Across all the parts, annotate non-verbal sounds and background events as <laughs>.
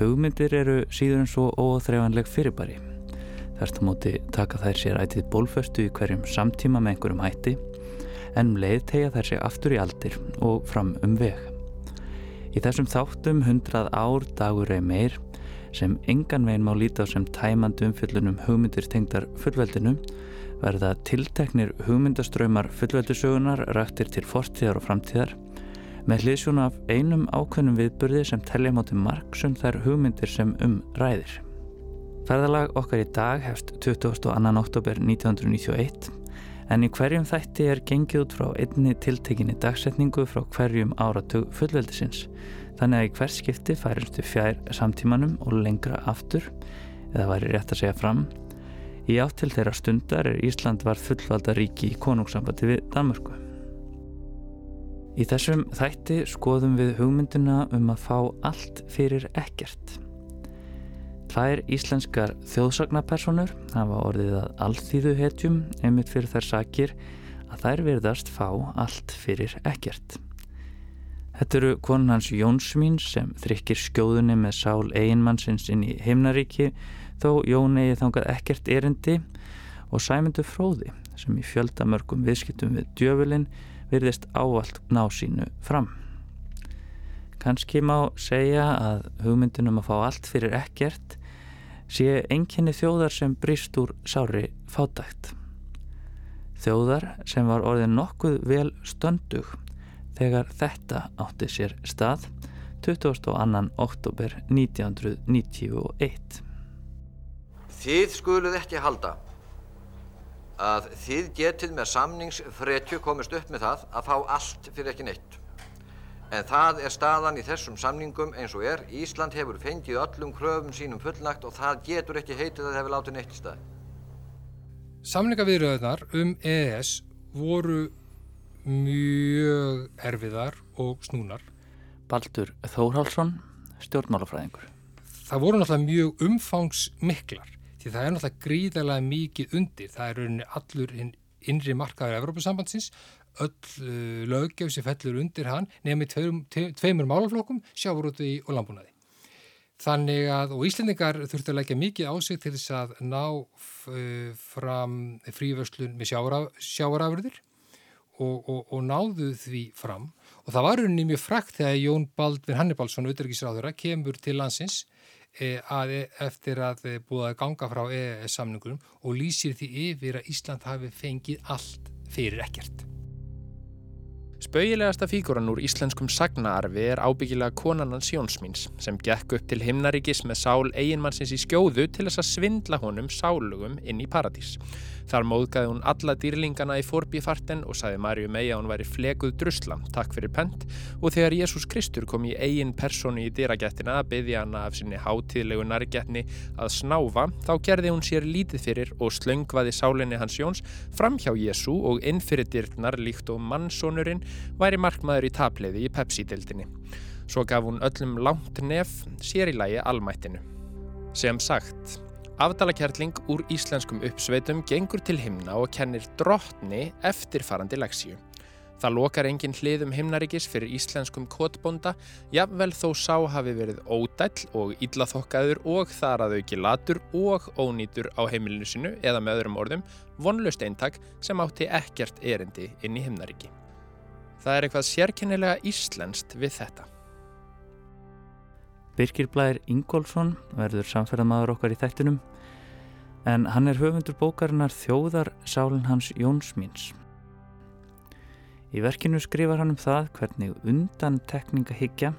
Hugmyndir eru síður en svo óþreifanleg fyrirbæri. Þarst á móti taka þær sér ætið bólföstu í hverjum samtíma með einhverjum hætti en um leið tegja þær sig aftur í aldir og fram um veg. Í þessum þáttum hundrað ár dagur eða meir sem engan veginn má líta á sem tæmandi umfyllunum hugmyndir tengdar fullveldinu verða tilteknir hugmyndaströymar fullveldisögunar rættir til fortíðar og framtíðar með hliðsjón af einum ákveðnum viðburði sem telja mátu margsum þær hugmyndir sem um ræðir. Ferðalag okkar í dag hefst 22. oktober 1991 en í hverjum þætti er gengið út frá einni tiltekinni dagsetningu frá hverjum áratug fullveldisins þannig að í hvers skipti færistu fjær samtímanum og lengra aftur eða væri rétt að segja fram í átt til þeirra stundar er Ísland var fullvalda ríki í konungssambandi við Danmörku. Í þessum þætti skoðum við hugmynduna um að fá allt fyrir ekkert. Tvær íslenskar þjóðsagnapersonur hafa orðið að allþýðu hetjum einmitt fyrir þær sakir að þær virðast fá allt fyrir ekkert. Þetta eru konun hans Jónsmín sem þrykkir skjóðunni með sál eiginmannsins inn í heimnaríki þó Jón eigi þangað ekkert erindi og Sæmundur Fróði sem í fjöldamörgum viðskiptum við djöfulinn virðist ávalt ná sínu fram. Kanski má segja að hugmyndunum að fá allt fyrir ekkert sé enginni þjóðar sem brist úr sári fátækt. Þjóðar sem var orðin nokkuð vel stöndug þegar þetta átti sér stað 22. oktober 1991. Þið skuluð ekki halda að þið getið með samningsfretju komist upp með það að fá allt fyrir ekki neitt. En það er staðan í þessum samningum eins og er. Ísland hefur fengið öllum kröfum sínum fullnagt og það getur ekki heitið að það hefur látið neitt í stað. Samningaviröðunar um EES voru mjög erfiðar og snúnar. Baldur Þórhalsson, stjórnmálafræðingur. Það voru náttúrulega mjög umfangsmiklar því það er náttúrulega gríðarlega mikið undir. Það er rauninni allur innri markaður Evrópusambandsins öll uh, lögjöf sem fellur undir hann nefnir tveim, tveimur málaflokkum, sjávarúti og landbúnaði. Þannig að, og Íslendingar þurftu að leggja mikið á sig til þess að ná uh, fram fríverslun með sjávarafurðir og, og, og náðu því fram. Og það var unni mjög frækt þegar Jón Baldvin Hannibalsson, auðverkisráðura, kemur til landsins að e, eftir að e, búið að ganga frá EES-samningunum og lýsir því yfir að Ísland hafi fengið allt fyrir ekkert. Spauilegasta fíkuran úr íslenskum sagnaarfi er ábyggilega konanans Jónsmíns sem gekk upp til himnaríkis með sál eiginmannsins í skjóðu til þess að svindla honum sálugum inn í paradís. Þar móðgæði hún alla dýrlingana í forbífarten og sagði Marju mei að hún væri flekuð drusla, takk fyrir pent, og þegar Jésús Kristur kom í eigin personu í dýragettina að byggja hana af sinni hátíðlegu nærgetni að snáfa, þá gerði hún sér lítið fyrir og slöngvaði sálinni hans Jóns fram hjá Jésú og inn fyrir dyrknar líkt og mannsónurinn væri markmaður í tapliði í Pepsi-dildinni. Svo gaf hún öllum langt nef sér í lægi almættinu. Sem sagt, Afdalakerling úr íslenskum uppsveitum gengur til himna og kennir drottni eftirfarandi leksíu. Það lokar engin hliðum himnaríkis fyrir íslenskum kotbonda, jafnvel þó sá hafi verið ódæll og íllaþokkaður og þar að auki latur og ónýtur á heimilinu sinu eða með öðrum orðum vonlust eintak sem átti ekkert erindi inn í himnaríki. Það er eitthvað sérkennilega íslenskt við þetta. Birkir Blær Ingólfsson verður samferðamadur okkar í þættinum en hann er höfundur bókarinnar Þjóðar sálinn hans Jónsmíns. Í verkinu skrifar hann um það hvernig undan tekningahyggja,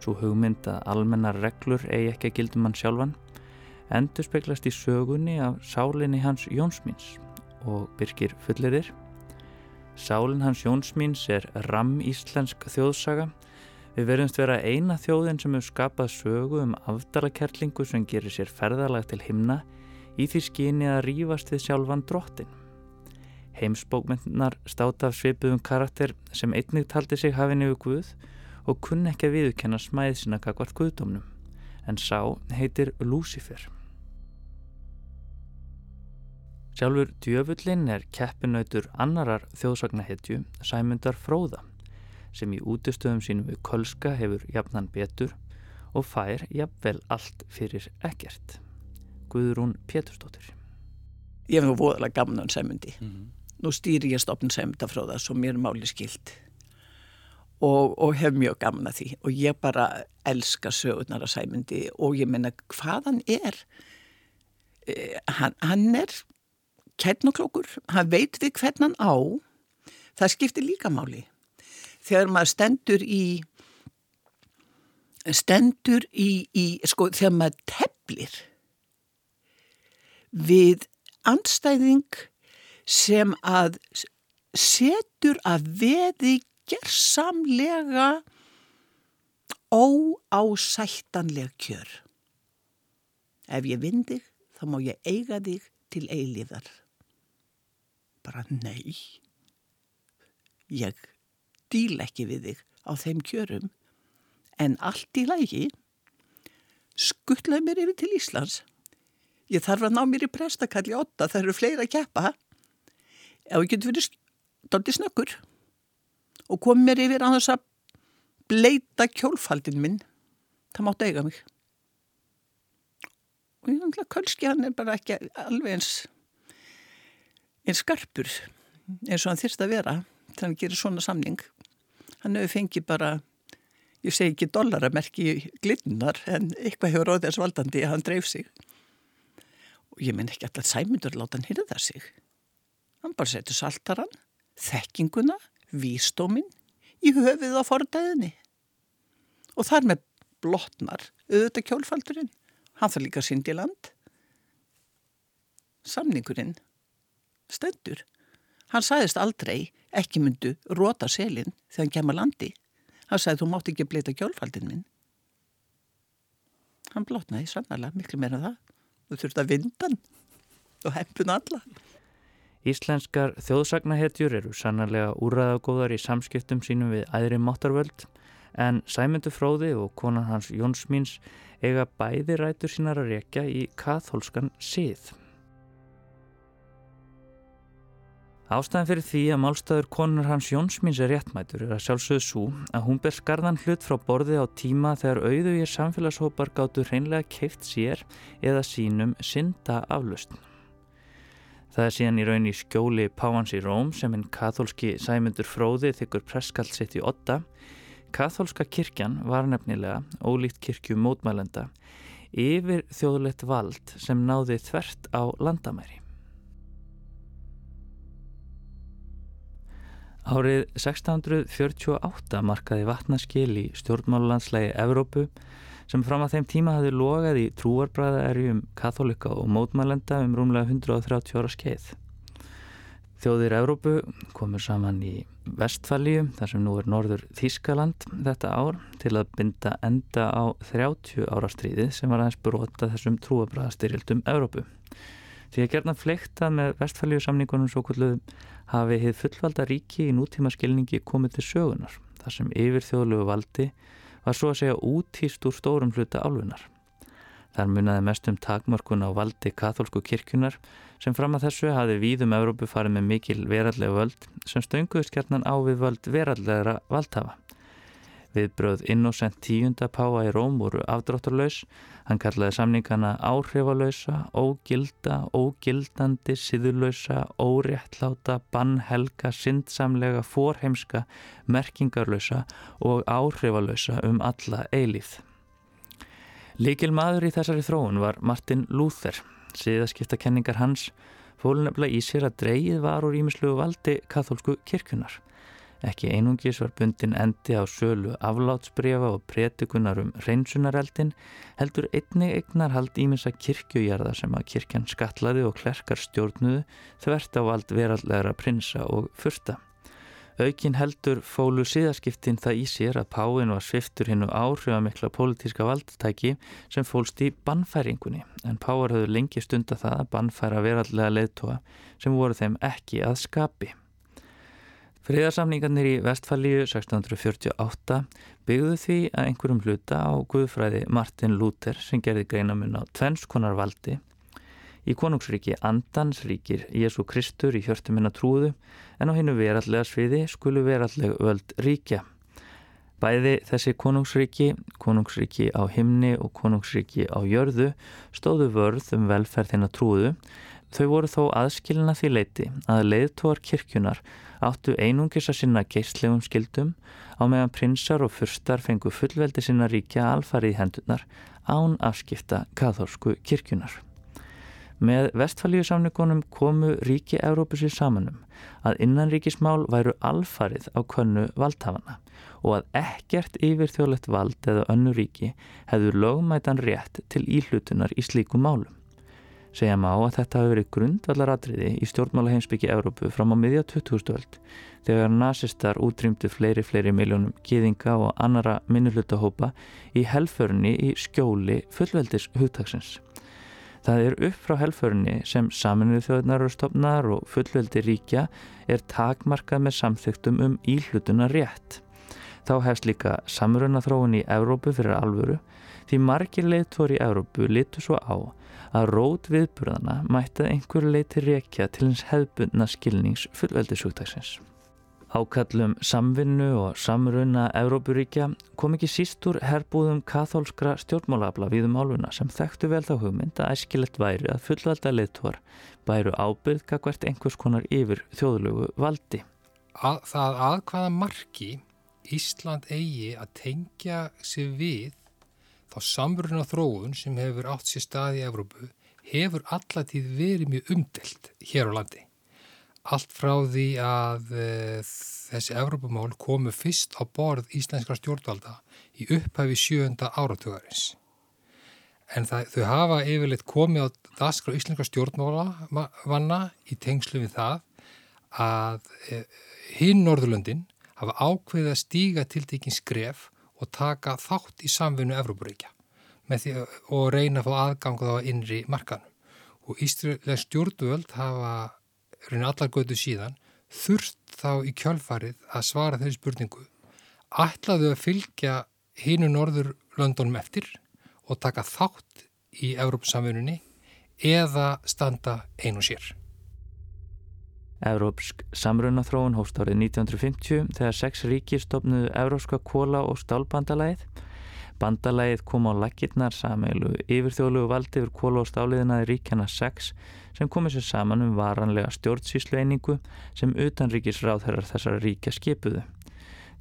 svo hugmynd að almennar reglur eigi ekki að gildum hann sjálfan, endur speglast í sögunni af sálinni hans Jónsmíns og Birkir fullirir. Sálinn hans Jónsmíns er ram íslensk þjóðsaga Við verðumst vera eina þjóðin sem hefur skapað sögu um afdalakerlingu sem gerir sér ferðalag til himna í því skyni að rýfast við sjálfan drottin. Heimsbókmyndunar státa af svipuðum karakter sem einnig taldi sig hafinn yfir Guð og kunn ekki að viðkenna smæð sína kakvart Guðdómnum, en sá heitir Lúcifer. Sjálfur djöfullin er keppinautur annarar þjóðsagnahetju Sæmundar Fróða sem í útistöðum sínum við Kölska hefur jafnan betur og fær jafnvel allt fyrir ekkert. Guðrún Péturstóttir. Ég hef nú voðalega gaman á sæmundi. Mm -hmm. Nú stýri ég stopn það sem mér er máli skilt og, og hef mjög gaman að því og ég bara elska sögurnar á sæmundi og ég menna hvaðan er eh, hann, hann er kætnuklokkur, hann veit við hvern hann á það skiptir líka máli þegar maður stendur í stendur í, í sko þegar maður teflir við andstæðing sem að setur að veði gerðsamlega óásættanleg kjör. Ef ég vinn þig, þá má ég eiga þig til eilíðar. Bara nei. Ég díl ekki við þig á þeim kjörum, en allt í lægi skuttlaði mér yfir til Íslands Ég þarf að ná mér í prestakalli 8, það eru fleira að keppa. Ef ég getur verið doldið snöggur og kom mér yfir að þess að bleita kjólfaldin minn, það mátt eiga mig. Og ég finnst að Kölski hann er bara ekki alveg eins, eins skarpur eins og hann þýrst að vera þannig að hann gerir svona samning. Hann hefur fengið bara, ég segi ekki dollaramerki glinnar en eitthvað hefur þess valdandi að hann dreif sig og ég minn ekki alltaf sæmyndur láta hann hýrða sig. Hann bara setur saltaran, þekkinguna, vístómin í höfuð á fordæðinni. Og þar með blotnar auðvitað kjólfaldurinn. Hann þarf líka synd í land. Samningurinn stendur. Hann sæðist aldrei ekki myndu róta selin þegar hann kemur landi. Hann sæði þú mátt ekki bleita kjólfaldin minn. Hann blotnaði sannarlega miklu meira það þú þurft að vindan og hempun alla. Íslenskar þjóðsagnahetjur eru sannarlega úræðagóðar í samskiptum sínum við æðri máttarvöld en Sæmundur Fróði og konan hans Jónsmíns eiga bæði rætur sínar að rekja í katholskan síð. Ástæðan fyrir því að málstæður konur hans Jónsmíns er réttmætur er að sjálfsögðu svo að hún ber skarðan hlut frá borði á tíma þegar auðugir samfélagshópar gáttu hreinlega keift sér eða sínum synda aflust. Það er síðan í raun í skjóli Páhans í Róm sem hinn katholski sæmundur fróði þykkur presskall sitt í otta. Katholska kirkjan var nefnilega, ólíkt kirkju mótmælenda, yfir þjóðlegt vald sem náði þvert á landamæri. Árið 1648 markaði vatnaskil í stjórnmálulandslægi Evrópu sem fram að þeim tíma hafði logað í trúarbræðaerjum katholika og mótmælenda um rúmlega 130 ára skeið. Þjóðir Evrópu komur saman í Vestfælíu, þar sem nú er norður Þískaland þetta ár, til að binda enda á 30 ára stríði sem var aðeins brota þessum trúarbræðastyrjaldum Evrópu. Því að gerna fleikta með Vestfælíu samningunum svo kvölduðum hafi hefð fullvalda ríki í nútíma skilningi komið til sögunar þar sem yfir þjóðlegu valdi var svo að segja útýst úr stórum hluta álfunar. Þar munnaði mest um takmörkun á valdi katholsku kirkjunar sem fram að þessu hafi víðum Európu farið með mikil verallega völd sem stönguðist kjarnan á við völd verallegra valdhafa. Viðbröð Innocent tíunda páa í Róm voru afdrátturlaus. Hann kallaði samningana áhrifalösa, ógilda, ógildandi, siðurlösa, óréttláta, bannhelga, syndsamlega, forheimska, merkingarlösa og áhrifalösa um alla eilíð. Líkil maður í þessari þróun var Martin Luther. Siðaskiptakenningar hans fólunefla í sér að dreyið var úr ímislugu valdi katholsku kirkunar. Ekki einungis var bundin endi á sölu aflátsbrefa og pretikunar um reynsunareldin, heldur einni eignar hald ímins að kirkjujarða sem að kirkjan skatlaði og klerkar stjórnuðu þvert á vald verallegra prinsa og fyrsta. Aukin heldur fólu síðaskiptin það í sér að Páinn var sviftur hinnu áhrifamikla pólitíska valdtæki sem fólst í bannfæringunni en Páar höfðu lengi stunda það að bannfæra verallega leðtoga sem voru þeim ekki að skapi. Friðarsamningarnir í Vestfallíu 1648 byggðu því að einhverjum hluta á guðfræði Martin Luther sem gerði greinamun á tvennskonar. Í konungsríki Andans ríkir Jésu Kristur í hjörtumina trúðu en á hinnu verallega sviði skulu verallega völd ríkja. Bæði þessi konungsríki, konungsríki á himni og konungsríki á jörðu stóðu vörð um velferðina trúðu. Þau voru þó aðskilina því leiti að leiðtóar kirkjunar áttu einungis að sinna geistlegum skildum á meðan prinsar og fyrstar fengu fullveldi sinna ríkja alfarið hendunar án afskipta kathorsku kirkjunar. Með vestfælíusamningunum komu ríki Európu sér samanum að innanríkismál væru alfarið á könnu valdhafana og að ekkert yfir þjóðlegt vald eða önnu ríki hefðu lögmætan rétt til íhlutunar í slíkum málum. Segja má að þetta hafi verið grundvallaratriði í stjórnmála heimsbyggi Európu fram á miðja 2000 þegar nazistar útrýmdu fleiri fleiri miljónum gýðinga og annara minnulutahópa í helförni í skjóli fullveldis hugtagsins. Það er upp frá helförni sem saminuð þjóðnar og stopnar og fullveldi ríkja er takmarkað með samþygtum um íhlutuna rétt. Þá hefst líka samruna þróun í Európu fyrir alvöru því margir leiðtóri í Európu litur svo á að rót viðburðana mætti að einhverju leiti rekja til hins hefbundna skilnings fullveldisugtagsins. Ákallum samvinnu og samruna Európuríkja kom ekki síst úr herbúðum kathólskra stjórnmálabla viðum áluna sem þekktu vel þá hugmynd að æskilegt væri að fullvelda leittóar bæru ábyrðka hvert einhvers konar yfir þjóðlögu valdi. Að, það að hvaða marki Ísland eigi að tengja sig við þá samruna þróun sem hefur átt sér stað í Evrópu hefur allatíð verið mjög umdelt hér á landi. Allt frá því að e, þessi Evrópumál komu fyrst á borð íslenskra stjórnvalda í upphæfi sjönda áratögarins. En það, þau hafa yfirleitt komið á daskra íslenskra stjórnmála vanna í tengslu við það að e, hinn Norðurlöndin hafa ákveðið að stíga til tekinn skref og taka þátt í samfunnu Evrópuríkja og reyna að fá aðgang á innri markanum. Og Ísraelega stjórnvöld hafa reyna allar götu síðan þurft þá í kjálfarið að svara þeirri spurningu ætlaðu að fylgja hínu Norðurlöndunum eftir og taka þátt í Evrópsamfununni eða standa einu sér. Evrópsk samrunnathróun hóst árið 1950 þegar sex ríki stopnuðu Evrópska kóla og stálbandalæðið. Bandalæðið kom á lakirnar sameilu yfirþjóðlugu valdi yfir kóla og stáliðinaði ríkjana 6 sem komið sér saman um varanlega stjórnsýslu einingu sem utanríkisráðherrar þessara ríkja skipuðu.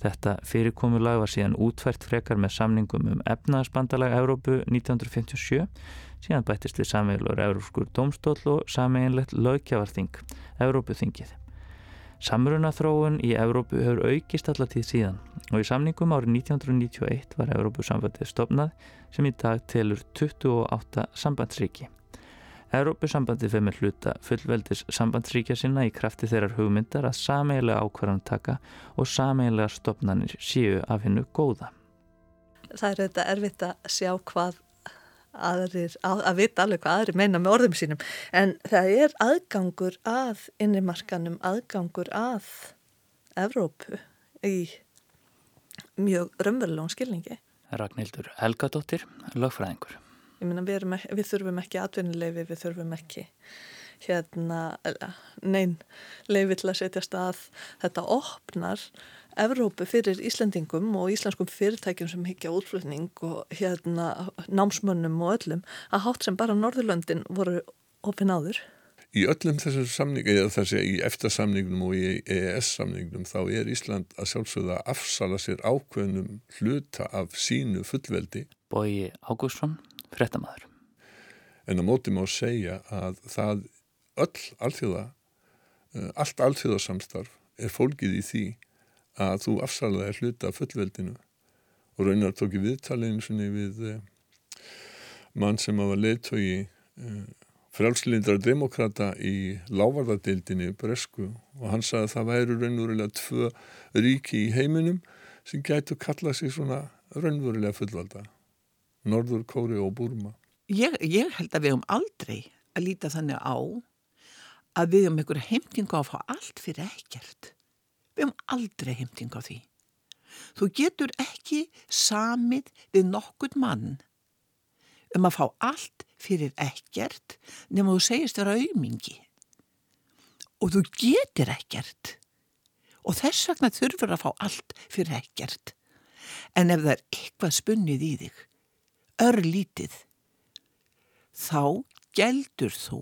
Þetta fyrirkomulag var síðan útvært frekar með samningum um efnaðsbandalag Evrópu 1957 síðan bættist við samveilur Európskur domstól og sameinlegt lögkjafarþing, Európuþingið. Samruna þróun í Európu hefur aukist allatíð síðan og í samningum árið 1991 var Európusamvættið stopnað sem í dag telur 28 sambandsríki. Európusambandið fyrir með hluta fullveldis sambandsríkja sinna í krafti þeirrar hugmyndar að sameilega ákvarðan taka og sameilega stopnanir séu af hennu góða. Það er þetta erfitt að sjá hvað aðrir, að, að vita alveg hvað aðrir meina með orðum sínum en það er aðgangur að innimarkanum, aðgangur að Evrópu í mjög raunverulegum skilningi. Ragnhildur Helgadóttir, lögfræðingur. Ég meina við, við þurfum ekki atvinnuleifi, við þurfum ekki hérna nein leifi til að setja stað þetta opnar Evrópu fyrir Íslandingum og íslenskum fyrirtækjum sem higgja útflutning og hérna námsmönnum og öllum að hátt sem bara Norðurlöndin voru opin áður. Í öllum þessar samningu, eða þessi í eftirsamningnum og í EES-samningnum þá er Ísland að sjálfsögða að afsala sér ákveðnum hluta af sínu fullveldi. Bói Ágússon, frettamæður. En að móti má segja að það öll alþjóða, eh, allt alþjóðasamstarf er fólkið í því að þú afsalaði hluta fullveldinu. Og raunar tók í viðtalinu við eh, mann sem var leittói eh, frálslindra demokrata í lávarðardildinni Bresku. Og hann sagði að það væru raunverulega tvö ríki í heiminum sem gætu kalla sig svona raunverulega fullvalda. Norður Kóri og Burma ég, ég held að við höfum aldrei að líta þannig á að við höfum einhverja heimtingu að fá allt fyrir ekkert Við höfum aldrei heimting á því. Þú getur ekki samið við nokkurt mann um að fá allt fyrir ekkert nema þú segist vera auðmingi. Og þú getur ekkert. Og þess vegna þurfur að fá allt fyrir ekkert. En ef það er eitthvað spunnið í þig, örlítið, þá geldur þú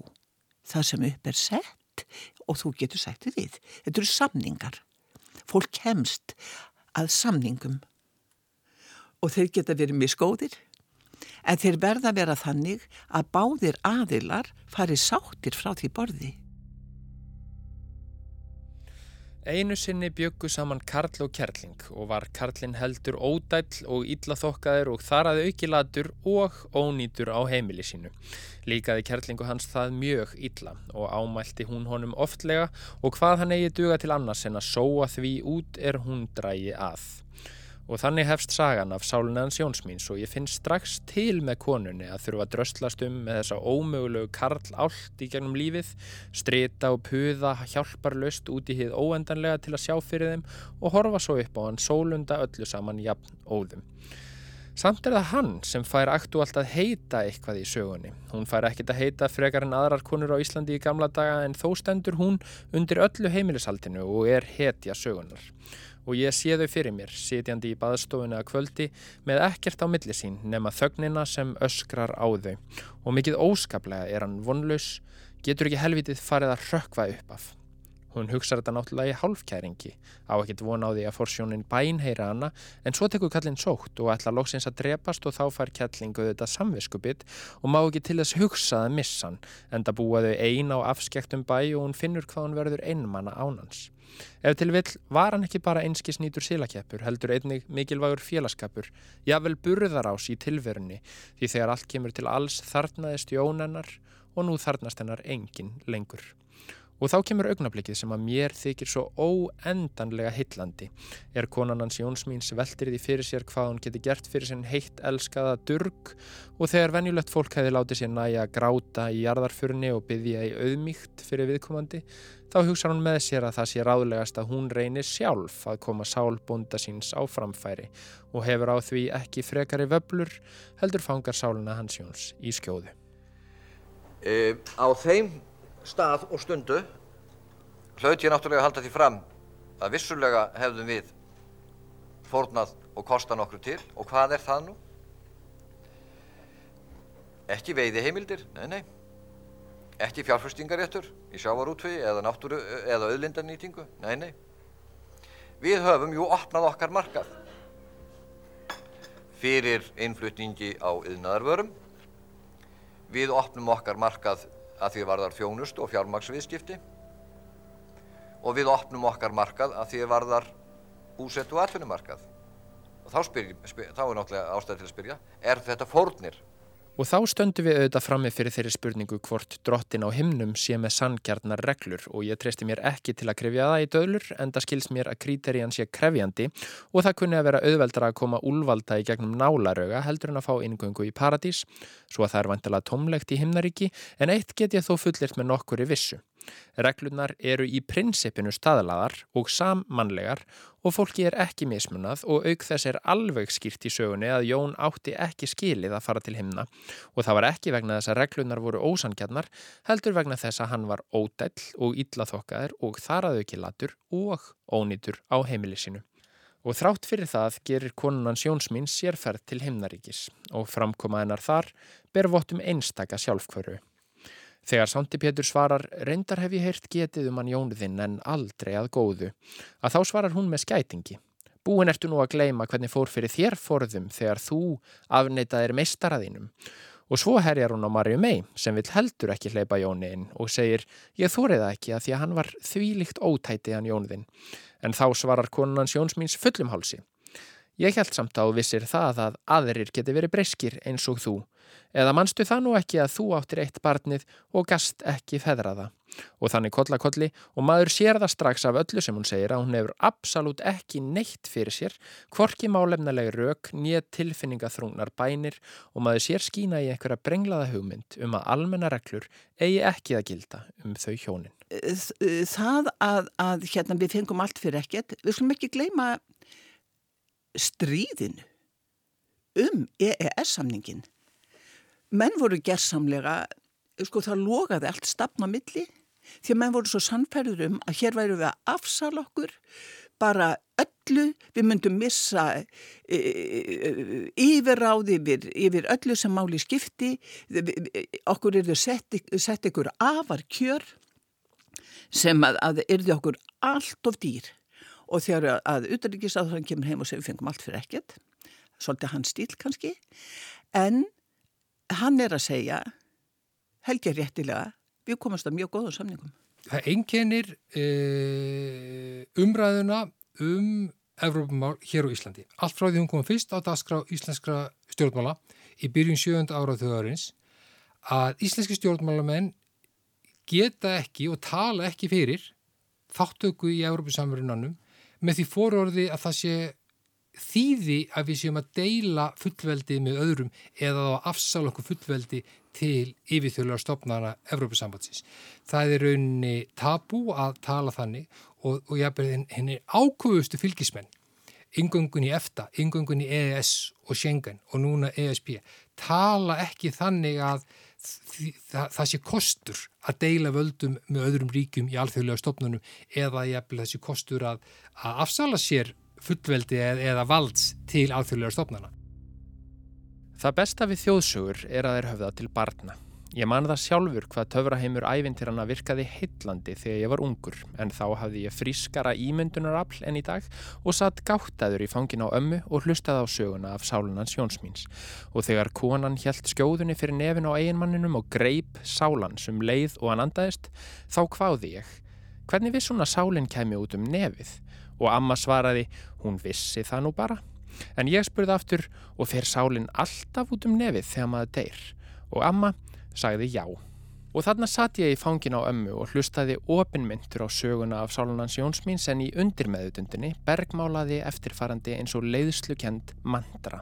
það sem upp er sett og þú getur sagt við. Þetta eru samningar. Fólk kemst að samningum og þeir geta verið miskóðir en þeir verða að vera þannig að báðir aðilar fari sáttir frá því borði. Einu sinni byggu saman Karl og Kjerling og var Karlin heldur ódæll og illaþokkaður og þar að aukilatur og ónýtur á heimili sínu. Líkaði Kjerlingu hans það mjög illa og ámælti hún honum oftlega og hvað hann eigi duga til annars en að sóa því út er hún drægi að. Og þannig hefst sagan af sálunaðans Jónsmíns og ég finn strax til með konunni að þurfa að dröstlast um með þessa ómögulegu karl allt í gegnum lífið, strita og puða hjálparlöst út í hið óendanlega til að sjá fyrir þeim og horfa svo upp á hann sólunda öllu saman jafn óðum. Samt er það hann sem fær aktuált að heita eitthvað í sögunni. Hún fær ekkit að heita frekar en aðrar konur á Íslandi í gamla daga en þó stendur hún undir öllu heimilishaldinu og er hetja sögunar og ég sé þau fyrir mér, sitjandi í baðstofuna að kvöldi með ekkert á milli sín nema þögnina sem öskrar á þau og mikið óskaplega er hann vonlaus, getur ekki helvitið farið að rökva upp af. Hún hugsa þetta náttúrulega í hálfkæringi, á ekkert von á því að forsjónin bænheyra hana, en svo tekur kallin sótt og ætla loksins að drepast og þá fær kjallingu þetta samviskubitt og má ekki til þess hugsa að missa hann, en það búa þau ein á afskektum bæ og hún finnur hvað hann verður einmanna ánans. Ef til vill var hann ekki bara einskis nýtur sílakeppur, heldur einnig mikilvægur félagskapur, jável burðarás í tilverunni, því þegar allt kemur til alls þarnaðist jónennar og nú þarnast hennar engin lengur. Og þá kemur augnablikið sem að mér þykir svo óendanlega hillandi. Er konan hans Jónsmíns veltir því fyrir sér hvað hún geti gert fyrir sinn heitt elskaða durg og þegar venjulegt fólk hefði látið sér næja að gráta í jarðarfurni og byggja í auðmíkt fyrir viðkomandi, þá hugsa hún með sér að það sé ráðlegast að hún reynir sjálf að koma sálbonda síns á framfæri og hefur á því ekki frekari vöblur heldur fangar sáluna hans Jóns í skjóðu. E, á þeim stað og stundu hlaut ég náttúrulega að halda því fram að vissulega hefðum við fórnað og kostan okkur til og hvað er það nú? Ekki veiði heimildir, nei, nei. Ekki fjárfestingaréttur í sjávarútvi eða eða auðlindarnýtingu, nei, nei. Við höfum jú opnað okkar markað fyrir innflutningi á yðnaðarvörum. Við opnum okkar markað að því varðar þjónust og fjármaksviðskipti og við opnum okkar markað að því varðar búsett og atvinnumarkað. Og þá, spyr, spyr, þá er náttúrulega ástæði til að spyrja, er þetta fórnir? Og þá stöndum við auðvitað frammi fyrir þeirri spurningu hvort drottin á himnum sé með sanngjarnar reglur. Og ég treysti mér ekki til að krefja það í döðlur en það skils mér að kríterían sé krefjandi. Og það kunni að vera auðveldra að koma úlvalda í gegnum nálaröga heldur en að fá ingöngu í paradís. Svo að það er vantilega tómlegt í himnaríki en eitt get ég þó fullirt með nokkur í vissu. Reglunar eru í prinsipinu staðlaðar og sammannlegar og fólki er ekki mismunað og auk þess er alveg skýrt í sögunni að Jón átti ekki skilið að fara til himna og það var ekki vegna þess að reglunar voru ósangjarnar heldur vegna þess að hann var ódæll og illaþokkaður og þaraðu ekki latur og ónýtur á heimili sinu. Og þrátt fyrir það gerir konunans Jónsmín sérferð til himnaríkis og framkoma hennar þar ber vottum einstaka sjálfkvöru. Þegar Sándi Pétur svarar, reyndar hef ég heyrt getið um hann Jónuðinn en aldrei að góðu, að þá svarar hún með skætingi. Búin ertu nú að gleima hvernig fór fyrir þér forðum þegar þú afneitaðir meistaraðinum. Og svo herjar hún á Marju mei sem vil heldur ekki hleypa Jóni inn og segir, ég þóriða ekki að því að hann var þvílikt ótætið hann Jónuðinn. En þá svarar konunans Jónsmíns fullum hálsi. Ég held samt á vissir það að aðrir geti verið breyskir eins og þú. Eða mannstu það nú ekki að þú áttir eitt barnið og gast ekki feðraða. Og þannig kolla kolli og maður sér það strax af öllu sem hún segir að hún hefur absolutt ekki neitt fyrir sér, hvorki málefnalegi rauk, nýja tilfinningaþrungnar bænir og maður sér skína í einhverja brenglaða hugmynd um að almenna reglur eigi ekki að gilda um þau hjónin. Það að, að hérna, við fengum allt fyrir ekkert, við skulum ekki gleyma stríðinu um EES-samningin. Menn voru gerðsamlega, sko það logaði allt stafn á milli því að menn voru svo sannferður um að hér væru við að afsala okkur bara öll öllu, við myndum missa e, e, yfirráð yfir, yfir öllu sem máli skipti, okkur er þau sett, sett ykkur afar kjör sem að, að er þau okkur allt of dýr. Og þegar að utanrikiðsáðan kemur heim og segir við fengum allt fyrir ekkert, svolítið hans stíl kannski, en hann er að segja, helgja réttilega, við komumst að mjög góða samningum það einkennir e, umræðuna um Evrópumál hér á Íslandi. Allt frá því hún kom fyrst á dagskrá íslenskra stjórnmála í byrjun sjönda ára þjóðarins að íslenski stjórnmálamenn geta ekki og tala ekki fyrir þáttöku í Evrópusamverðinannum með því fórorði að það sé þýði að við séum að deila fullveldi með öðrum eða að afsála okkur fullveldi til yfirþjóðlega stopnana Evrópusambatsins. Það er rauninni tabú að tala þannig og, og ég er henni ákvöðustu fylgismenn yngöngun í EFTA, yngöngun í EES og Schengen og núna ESB tala ekki þannig að það, það sé kostur að deila völdum með öðrum ríkjum í alþjóðlega stopnunum eða jafnvel þessi kostur að, að afsala sér fullveldi eða, valds til alþjóðlega stopnana. Það besta við þjóðsugur er að þeir höfða til barna. Ég man það sjálfur hvað töfraheimur ævintiranna virkaði heitlandi þegar ég var ungur en þá hafði ég frískara ímyndunarafl enn í dag og satt gáttaður í fangin á ömmu og hlustaði á söguna af sálunans Jónsmíns og þegar konan hjælt skjóðunni fyrir nefin á eiginmanninum og greip sálan sem leið og hann andaðist þá hvaði ég. Hvernig viss hún að sálinn kemi út um nefið? Og amma svaraði, hún vissi það nú bara. En ég spurði aftur og fer sálinn alltaf út um nefið þegar maður deyr og amma sagði já. Og þarna satt ég í fangin á ömmu og hlustaði opinmyndur á söguna af Sálunans Jónsmín sem í undirmeðutundinni bergmálaði eftirfarandi eins og leiðslukend mandra.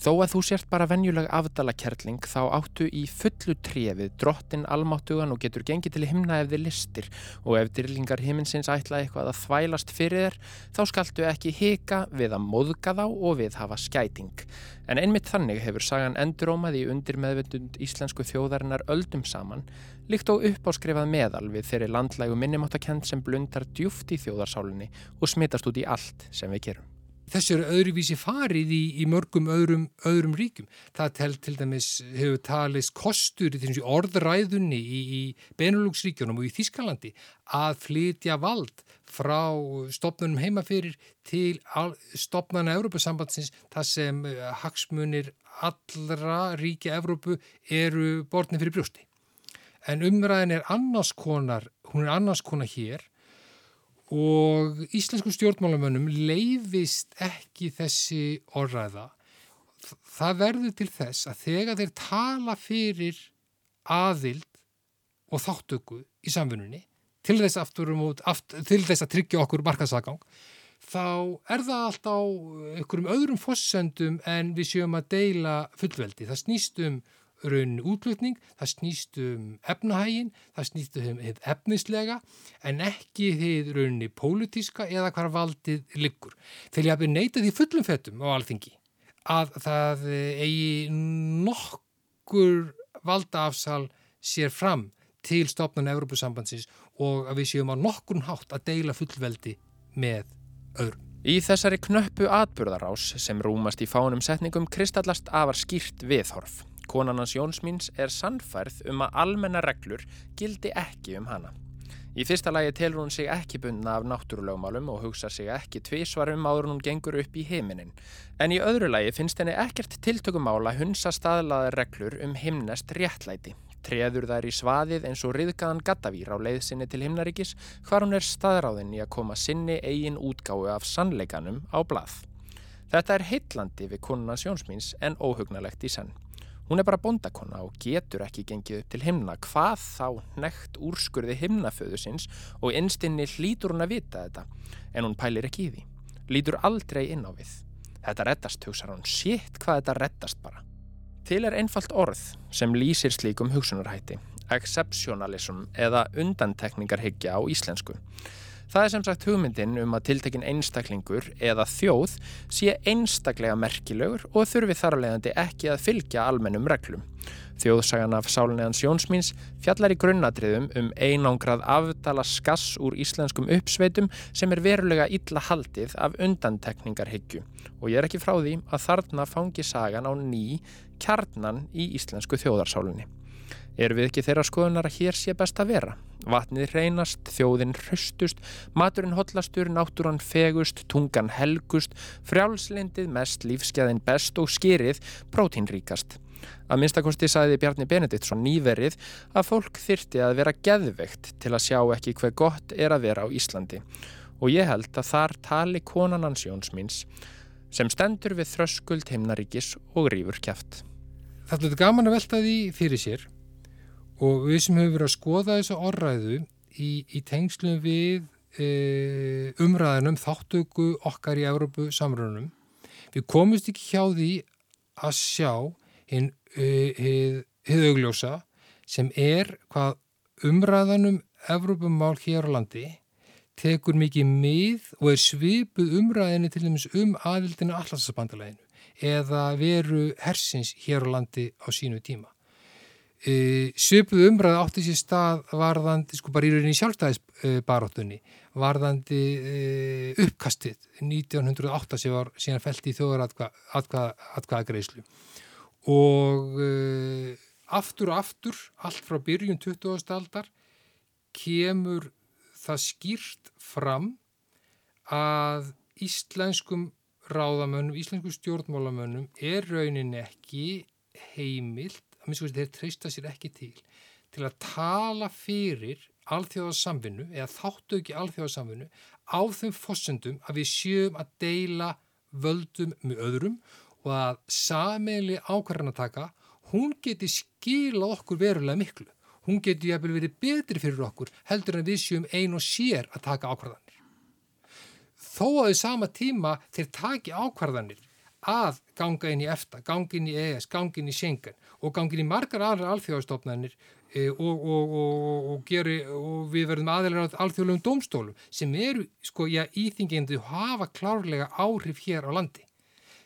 Þó að þú sért bara venjuleg afdalakerling þá áttu í fullu trefið drottin almáttugan og getur gengið til himna ef þið listir og ef dyrlingar himinsins ætla eitthvað að þvælast fyrir þér þá skaltu ekki hika við að móðga þá og við hafa skæting. En einmitt þannig hefur sagan endurómað í undir meðvendund íslensku þjóðarinnar öldum saman líkt og uppáskrifað meðal við þeirri landlægu minnumáttakent sem blundar djúft í þjóðarsálinni og smitast út í allt sem við gerum þessu eru öðruvísi farið í, í mörgum öðrum, öðrum ríkum. Það tel til dæmis hefur talist kostur í orðræðunni í, í Benelúksríkjónum og í Þískalandi að flytja vald frá stopnunum heimafyrir til stopnana Európa-sambandsins þar sem eh, hagsmunir allra ríkja Európu eru bortni fyrir brjósti. En umræðin er annars konar, hún er annars konar hér og íslensku stjórnmálamönnum leifist ekki þessi orðræða. Það verður til þess að þegar þeir tala fyrir aðild og þáttöku í samfununni til þess, um út, aftur, til þess að tryggja okkur markaðsagang þá er það allt á einhverjum öðrum fossendum en við séum að deila fullveldi. Það snýst um rauninni útlutning, það snýst um efnahægin, það snýst um efnislega en ekki þið rauninni pólitíska eða hvar valdið liggur. Þegar ég hafi neytað í fullum fettum á alþingi að það eigi nokkur valdaafsal sér fram til stopnun Európusambandsins og að við séum á nokkurn hátt að deila fullveldi með öðrum. Í þessari knöppu atburðarás sem rúmast í fánum setningum kristallast afar skýrt viðhorf. Konanans Jónsmíns er sannfærð um að almenna reglur gildi ekki um hana. Í fyrsta lagi telur hún sig ekki bundna af náttúrulögmálum og hugsa sig ekki tvísvar um áður hún gengur upp í heiminin. En í öðru lagi finnst henni ekkert tiltökumála hunsa staðlaða reglur um himnest réttlæti. Treður þær í svaðið eins og riðgaðan gattavýr á leiðsinni til himnaríkis hvar hún er staðráðin í að koma sinni eigin útgáu af sannleikanum á blað. Þetta er heitlandi við konunans Jónsmíns en óhugnalegt í senn. Hún er bara bondakonna og getur ekki gengið upp til himna hvað þá nekt úrskurði himnaföðu sinns og einstinni hlýtur hún að vita þetta en hún pælir ekki í því. Lítur aldrei inn á við. Þetta reddast, hugsaður hún, sétt hvað þetta reddast bara. Til er einfalt orð sem lýsir slíkum hugsunarhætti, exceptionalism eða undantekningarhyggja á íslensku. Það er sem sagt hugmyndin um að tiltekin einstaklingur eða þjóð sé einstaklega merkilegur og þurfi þar að leiðandi ekki að fylgja almennum reglum. Þjóðsagan af Sálinniðans Jónsmíns fjallar í grunnatriðum um einangrað afdala skass úr íslenskum uppsveitum sem er verulega illa haldið af undantekningarhyggju og ég er ekki frá því að þarna fangi sagan á ný kjarnan í íslensku þjóðarsálinni. Er við ekki þeirra skoðunar að hér sé best að vera? Vatnið reynast, þjóðin hraustust, maturinn hotlastur, náttúran fegust, tungan helgust, frjálslindið mest, lífskeðin best og skýrið prótínríkast. Að minnstakosti sagði Bjarni Benediktsson nýverið að fólk þyrti að vera geðveikt til að sjá ekki hver gott er að vera á Íslandi. Og ég held að þar tali konan hans Jóns míns sem stendur við þröskuld himnaríkis og rýfur kæft. Það er gaman að velta því fyrir sér og við sem hefur verið að skoða þessu orðræðu í, í tengslum við e, umræðinum þáttöku okkar í Európu samröðunum við komumst ekki hjá því að sjá hinn hið augljósa sem er hvað umræðanum Evrópumál hér á landi tekur mikið mið og er svipuð umræðinni til dæmis um aðildinu allarsbandaleginu eða veru hersins hér á landi á sínu tíma. E, svipuð umræð átti sér stað varðandi, sko bara í rauninni sjálfstæðisbaróttunni, varðandi e, uppkastið 1908 sem var síðan fælt í þjóðaratkvæðagreislu og uh, aftur og aftur, allt frá byrjun 20. aldar kemur það skýrt fram að íslenskum ráðamönnum, íslenskum stjórnmálamönnum er raunin ekki heimilt, að minnst þeir treysta sér ekki til, til að tala fyrir alþjóðarsamvinnu eða þáttu ekki alþjóðarsamvinnu á þeim fossendum að við sjöum að deila völdum með öðrum og að sameili ákvarðanataka, hún geti skilað okkur verulega miklu. Hún geti jæfnvel verið betri fyrir okkur heldur en við séum ein og sér að taka ákvarðanir. Þó að því sama tíma þeir taki ákvarðanir að ganga inn í EFTA, ganga inn í ES, ganga inn í Schengen og ganga inn í margar aðra alþjóðastofnanir e, og, og, og, geri, og við verðum aðeinar á alþjóðlegum domstólum sem eru sko, já, íþingjandi og hafa klárlega áhrif hér á landi.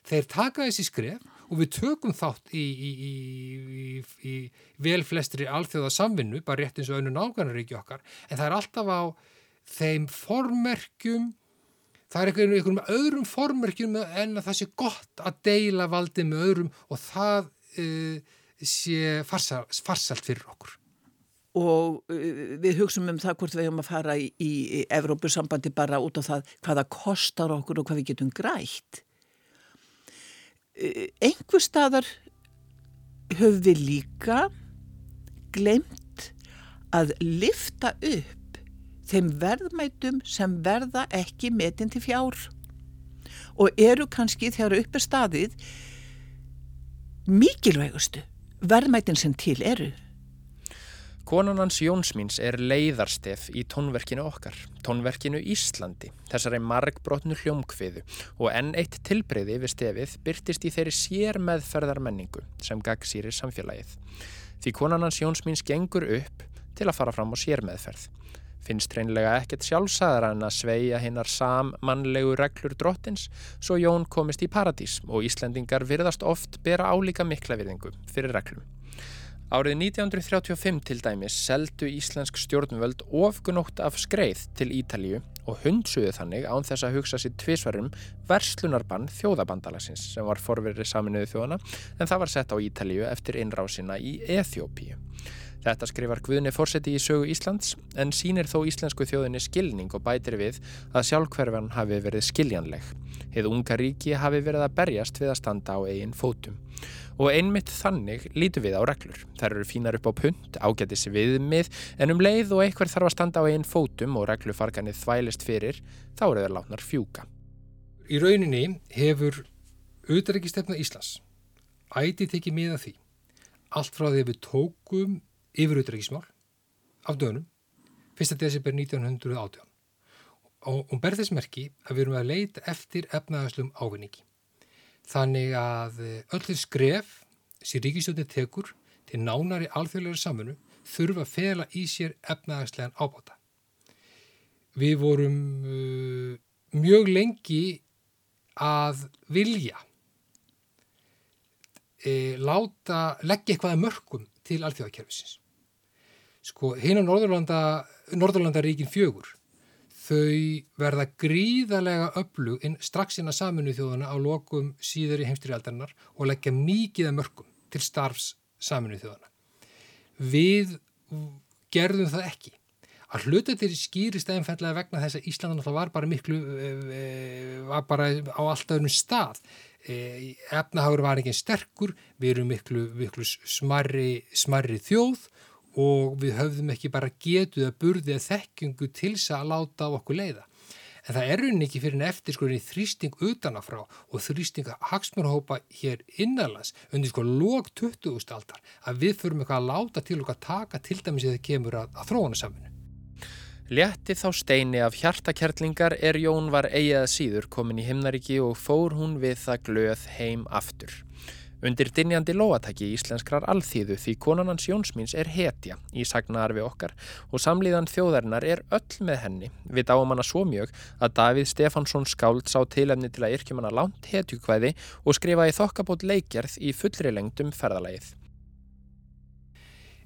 Þeir taka þessi skref og við tökum þátt í, í, í, í vel flestri alþjóða samvinnu, bara rétt eins og önnu nákvæmnaríki okkar, en það er alltaf á þeim formerkjum það er einhvern veginn með öðrum formerkjum en að það sé gott að deila valdið með öðrum og það uh, sé farsalt, farsalt fyrir okkur. Og uh, við hugsaum um það hvort við hefum að fara í, í Evrópusambandi bara út af það hvaða kostar okkur og hvað við getum grætt. Eh, einhver staðar höfum við líka glemt að lifta upp þeim verðmætum sem verða ekki metin til fjár og eru kannski þegar upp er staðið mikilvægustu verðmætin sem til eru Konunans Jónsmíns er leiðarstef í tónverkinu okkar, tónverkinu Íslandi, þessari margbrotnu hljómkviðu og enn eitt tilbreyði við stefið byrtist í þeirri sér meðferðar menningu sem gagsýrir samfélagið. Því konunans Jónsmíns gengur upp til að fara fram á sér meðferð. Finnst reynlega ekkert sjálfsæðara en að sveia hinnar sammannlegu reglur drottins svo Jón komist í paradís og Íslandingar virðast oft bera álíka mikla virðingu fyrir reglum. Árið 1935 til dæmis seldu íslensk stjórnvöld ofgunótt af skreið til Ítalíu og hundsuðu þannig án þess að hugsa sér tvísvarum verslunarbann þjóðabandalagsins sem var forverið saminuðu þjóðana en það var sett á Ítalíu eftir innrásina í Eþjópíu. Þetta skrifar Guðni fórseti í sögu Íslands en sínir þó íslensku þjóðinni skilning og bætir við að sjálfhverfan hafi verið skiljanleg. Hið unga ríki hafi verið að berjast við að standa á eigin fótum. Og einmitt þannig lítum við á reglur. Þær eru fínar upp á punt, ágætis viðmið, en um leið og einhver þarf að standa á einn fótum og reglufarkanið þvælist fyrir, þá eru þeir látnar fjúka. Í rauninni hefur auðaríkistefna Íslands ætið tekið miða því. Allt frá því við tókum yfir auðaríkismál af dönum 1. desember 1918 og hún ber þess merki að við erum að leita eftir efnaðarslum ávinningi. Þannig að eh, öllir skref sem ríkistjóðin tekur til nánari alþjóðlega samfunnu þurfa að fela í sér efnaðarslegan ábáta. við vorum uh, mjög lengi að vilja e, láta, leggja eitthvað að mörgum til alþjóðakerfisins. Sko, hinn á Norðurlanda, Norðurlandaríkin fjögur, þau verða gríðarlega öflug inn, strax inn að saminu þjóðana á lokum síður í heimstyrjaldarinnar og leggja mikið að mörgum til starfs saminu þjóðana. Við gerðum það ekki. Að hluta til skýrist eðanfellega vegna þess að Íslanda var bara miklu, var bara á alltaf öðnum stað. Efnahagur var ekki sterkur, við erum miklu, miklu smarri, smarri þjóð og við höfðum ekki bara getuð að burði að þekkingu til þess að láta á okkur leiða. En það er rauninni ekki fyrir en eftir sko þrýsting utanafrá og þrýsting hagsmurhópa hér innanlands undir sko lóg 20. aldar að við förum eitthvað að láta til okkar taka til dæmis eða kemur að, að þróuna saminu. Létti þá steini af hjartakerlingar er Jón var eigið síður komin í himnaríki og fór hún við það glöð heim aftur. Undir dinjandi lóatæki íslenskrar alþýðu því konanans Jónsmíns er hetja í sagnaarfi okkar og samlíðan þjóðarinnar er öll með henni. Við dáum hana svo mjög að Davíð Stefansson skáld sá tilefni til að yrkjum hana langt hetjukvæði og skrifaði þokkabót leikjarð í fullri lengdum ferðalagið.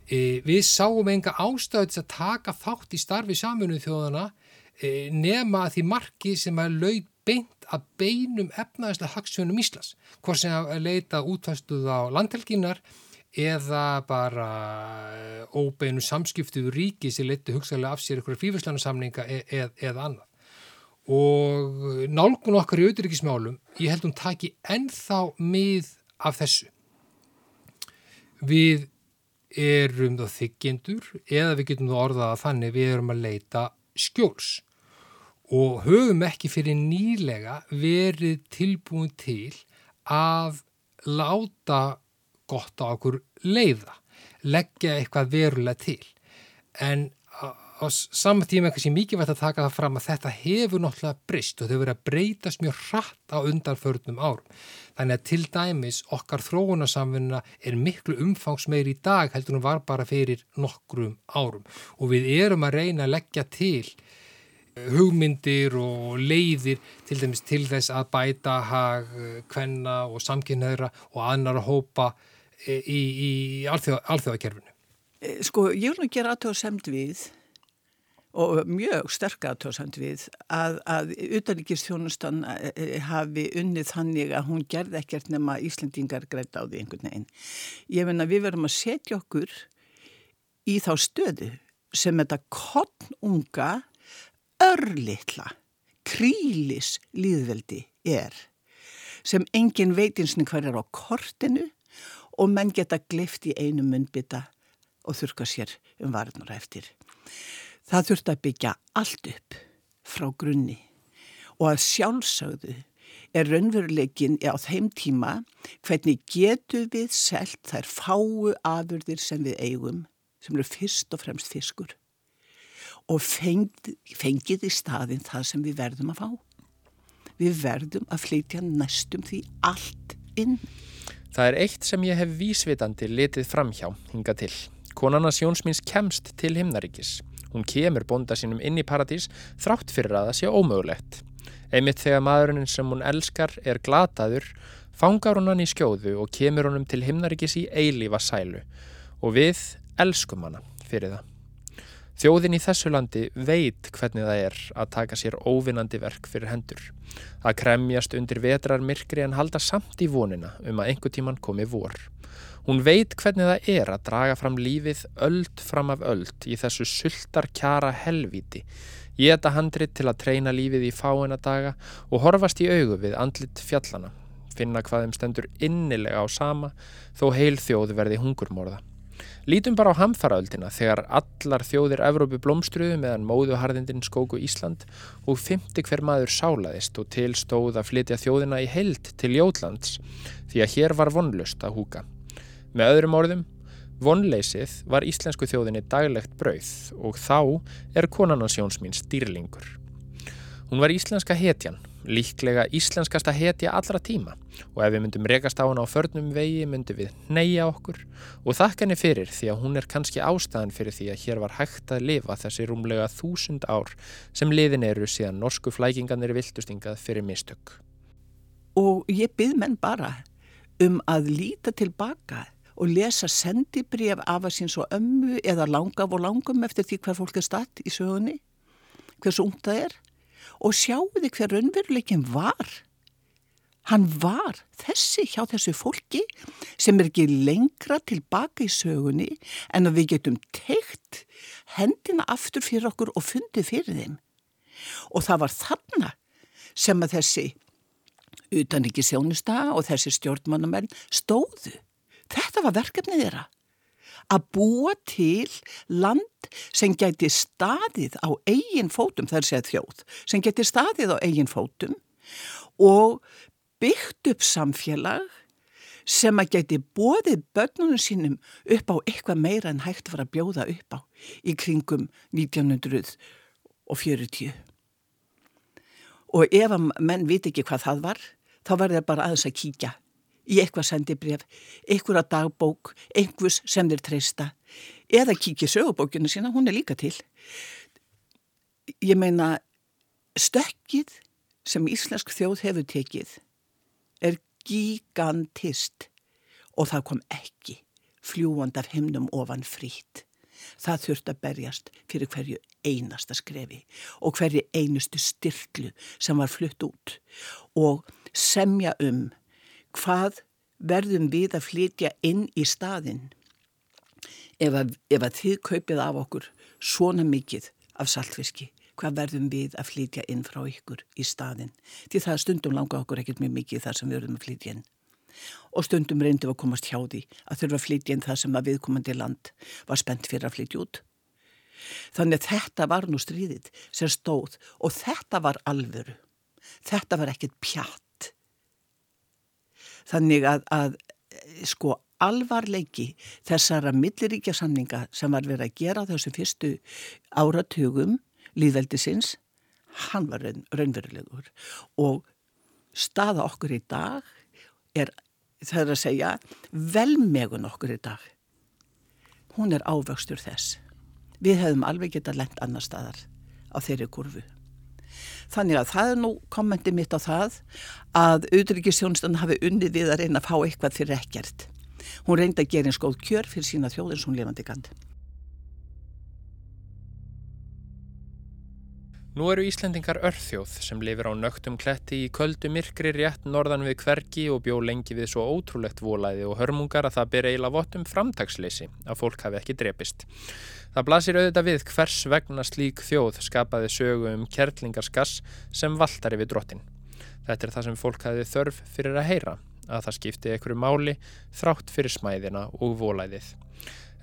E, við sáum enga ástæðis að taka þátt í starfi saminuð þjóðana e, nema að því marki sem að laud beint að beinum efnaðislega hagsjónum Íslas. Hvort sem að leita útvæstuð á landhelginar eða bara óbeinu samskiptuðu ríki sem leiti hugsaðlega af sér ykkur frífærslanarsamninga e eð, eða annað. Og nálgun okkar í auðryggismálum, ég held hún taki ennþá mið af þessu. Við erum þá þykjendur eða við getum þá orðað að þannig við erum að leita skjóls og höfum ekki fyrir nýlega verið tilbúin til að láta gott á okkur leiða, leggja eitthvað verulega til. En á sama tíma sem mikið vært að taka það fram að þetta hefur náttúrulega breyst og þau verið að breytast mjög hratt á undanförnum árum. Þannig að til dæmis okkar þróunarsamfunna er miklu umfangsmeir í dag heldur en var bara fyrir nokkrum árum og við erum að reyna að leggja til hugmyndir og leiðir til dæmis til þess að bæta hag, kvenna og samkynnaðra og annar að hópa í, í alþjóða, alþjóðakerfinu. Sko, ég vil nú gera aðtóðsemt við og mjög sterk aðtóðsemt við að, að utanrikistjónustan hafi unnið þannig að hún gerði ekkert nema Íslandingar greita á því einhvern veginn. Ég finna að við verum að setja okkur í þá stöðu sem þetta konunga örlittla krílis líðveldi er sem engin veitinsni hver er á kortinu og menn geta glift í einu munnbytta og þurka sér um varðnur eftir. Það þurft að byggja allt upp frá grunni og að sjálfsögðu er raunveruleikin á þeim tíma hvernig getur við selt þær fáu afurðir sem við eigum sem eru fyrst og fremst fiskur og fengið, fengið í staðin það sem við verðum að fá. Við verðum að flytja næstum því allt inn. Það er eitt sem ég hef vísvitandi litið framhjá hinga til. Konana Sjónsmins kemst til himnaríkis. Hún kemur bonda sínum inn í paradís þrátt fyrir að það sé ómögulegt. Einmitt þegar maðurinn sem hún elskar er glataður, fangar hún hann í skjóðu og kemur honum til himnaríkis í eilífa sælu og við elskum hana fyrir það. Þjóðin í þessu landi veit hvernig það er að taka sér óvinnandi verk fyrir hendur. Það kremjast undir vetrar myrkri en halda samt í vonina um að einhver tíman komi vor. Hún veit hvernig það er að draga fram lífið öld fram af öld í þessu sultar kjara helvíti. Geta handrit til að treyna lífið í fáina daga og horfast í augu við andlit fjallana. Finna hvað þeim stendur innilega á sama þó heil þjóð verði hungurmorða. Lítum bara á hamfaraöldina þegar allar þjóðir Evrópu blómstruðu meðan móðuharðindin skóku Ísland og fymti hver maður sálaðist og tilstóð að flytja þjóðina í held til Jótlands því að hér var vonlust að húka. Með öðrum orðum, vonleysið var íslensku þjóðinni daglegt brauð og þá er konanansjónsmín stýrlingur. Hún var íslenska hetjan líklega íslenskasta hetja allra tíma og ef við myndum rekast á hana á förnum vegi myndum við neyja okkur og þakka henni fyrir því að hún er kannski ástæðan fyrir því að hér var hægt að lifa þessi rúmlega þúsund ár sem liðin eru síðan norsku flækinganir viltustingað fyrir mistök. Og ég byrð menn bara um að líta tilbaka og lesa sendibref af að síns og ömmu eða langaf og langum eftir því hver fólk er statt í sögunni, hversu ungt það er og sjáu þið hver raunveruleikin var. Hann var þessi hjá þessu fólki sem er ekki lengra tilbaka í sögunni en að við getum teikt hendina aftur fyrir okkur og fundið fyrir þeim. Og það var þarna sem að þessi utan ekki sjónusta og þessi stjórnmannamenn stóðu. Þetta var verkefnið þeirra að búa til land sem geti staðið á eigin fótum, það er séð þjóð, sem geti staðið á eigin fótum og byggt upp samfélag sem að geti bóðið börnunum sínum upp á eitthvað meira en hægt var að bjóða upp á í kringum 1940. Og ef að menn viti ekki hvað það var, þá verður það bara aðeins að kíkja í eitthvað sendibref, einhverja dagbók, einhvers sem þeir treysta eða kíkja sögubókinu sína, hún er líka til. Ég meina, stökkið sem íslensk þjóð hefur tekið er gigantist og það kom ekki fljúand af himnum ofan frít. Það þurft að berjast fyrir hverju einasta skrefi og hverju einustu styrklu sem var flutt út og semja um hvað verðum við að flytja inn í staðin ef að, ef að þið kaupið af okkur svona mikið af saltfiski? Hvað verðum við að flytja inn frá ykkur í staðin því það stundum langa okkur ekkert mjög mikið þar sem við verðum að flytja inn. Og stundum reyndum að komast hjá því að þurfa að flytja inn það sem að viðkomandi land var spennt fyrir að flytja út. Þannig að þetta var nú stríðið sem stóð og þetta var alvöru. Þetta var ekkert pjatt Þannig að, að sko alvarleiki þessara milliríkja samninga sem var verið að gera þessum fyrstu áratugum líðveldisins, hann var raun, raunverulegur og staða okkur í dag er, það er að segja, velmegun okkur í dag. Hún er ávöxtur þess. Við hefðum alveg getað lengt annar staðar á þeirri kurvu. Þannig að það er nú kommenti mitt á það að auðryggisjónustan hafi unnið við að reyna að fá eitthvað fyrir ekkert. Hún reyndi að gera eins góð kjör fyrir sína þjóðins hún lefandi gand. Nú eru Íslendingar örþjóð sem lifir á nögtum kletti í köldu myrkri rétt norðan við hverki og bjó lengi við svo ótrúlegt volæði og hörmungar að það ber eiginlega vott um framtagsleysi að fólk hafi ekki drepist. Það blasir auðvitað við hvers vegna slík þjóð skapaði sögu um kertlingarskass sem valtar yfir drottin. Þetta er það sem fólk hafi þörf fyrir að heyra, að það skipti einhverju máli þrátt fyrir smæðina og volæðið.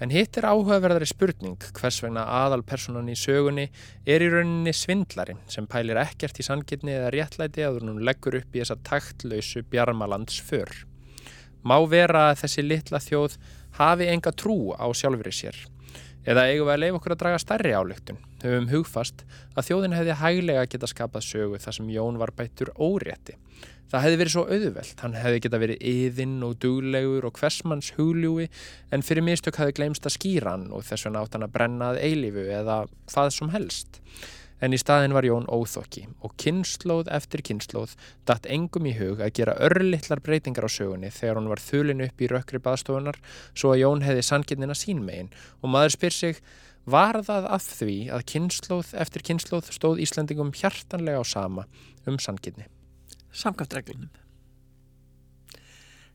En hitt er áhugaverðari spurning hvers vegna aðalpersonan í sögunni er í rauninni svindlari sem pælir ekkert í sangitni eða réttlæti að hún leggur upp í þessa taktlausu bjarmalands för. Má vera að þessi litla þjóð hafi enga trú á sjálfri sér Eða eigum við að leiða okkur að draga stærri álygtun. Höfum hugfast að þjóðin hefði hæglega geta skapað sögu þar sem Jón var bættur órétti. Það hefði verið svo auðvelt, hann hefði geta verið yðinn og duglegur og hversmanns hugljúi en fyrir mistök hefði glemst að skýra hann og þess vegna átt hann að brennað eilifu eða hvað som helst. En í staðin var Jón óþokki og kynnslóð eftir kynnslóð datt engum í hug að gera örlittlar breytingar á sögunni þegar hún var þulin upp í rökkri baðstofunar svo að Jón hefði sanginnina sín megin. Og maður spyr sig var það af því að kynnslóð eftir kynnslóð stóð Íslandingum hjartanlega á sama um sanginni? Samkvæftreglunum.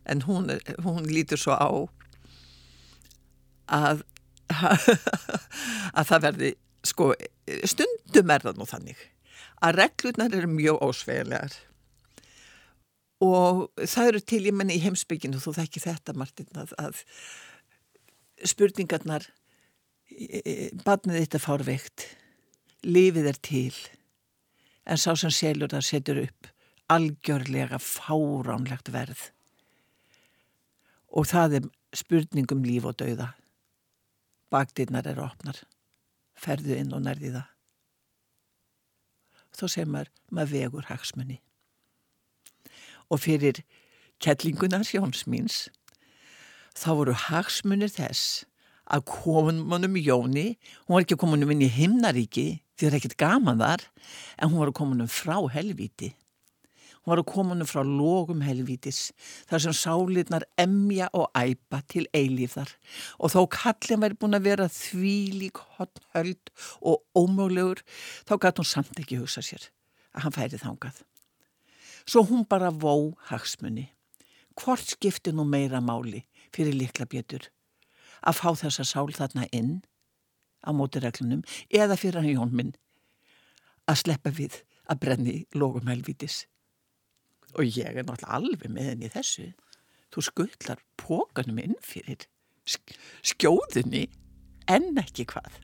En hún, hún lítur svo á að, að það verði sko, stundum er það nú þannig að reglurnar eru mjög ósvegilegar og það eru til ég menni í heimsbygginu þú þekki þetta Martin að, að spurningarnar barnið þetta fárveikt lífið er til en sá sem selur það setur upp algjörlega fáránlegt verð og það er spurningum líf og dauða bakdýrnar eru opnar ferðu inn og nærði það. Þá segir maður, maður vegur hagsmunni. og fyrir kettlingunar Jónsmíns þá voru hagsmunir þess að komunum Jóni, hún var ekki komunum inn í himnaríki því það er ekkert gaman þar, en hún var komunum frá helvíti. Hún var komunum frá logum helvítis, þar sem sálirnar emja og æpa til eilíðar og þó kallin væri búin að vera þvílík, hotnhöld og ómöglegur, þá gæti hún samt ekki hugsa sér að hann færi þangað. Svo hún bara vó hagsmunni. Hvort skipti nú meira máli fyrir likla bjötur? að fá þessa sál þarna inn á mótireglunum eða fyrir hann jón minn að sleppa við að brenni lógum helvítis. Og ég er náttúrulega alveg með henni þessu. Þú skullar pókanum inn fyrir skjóðinni en ekki hvað.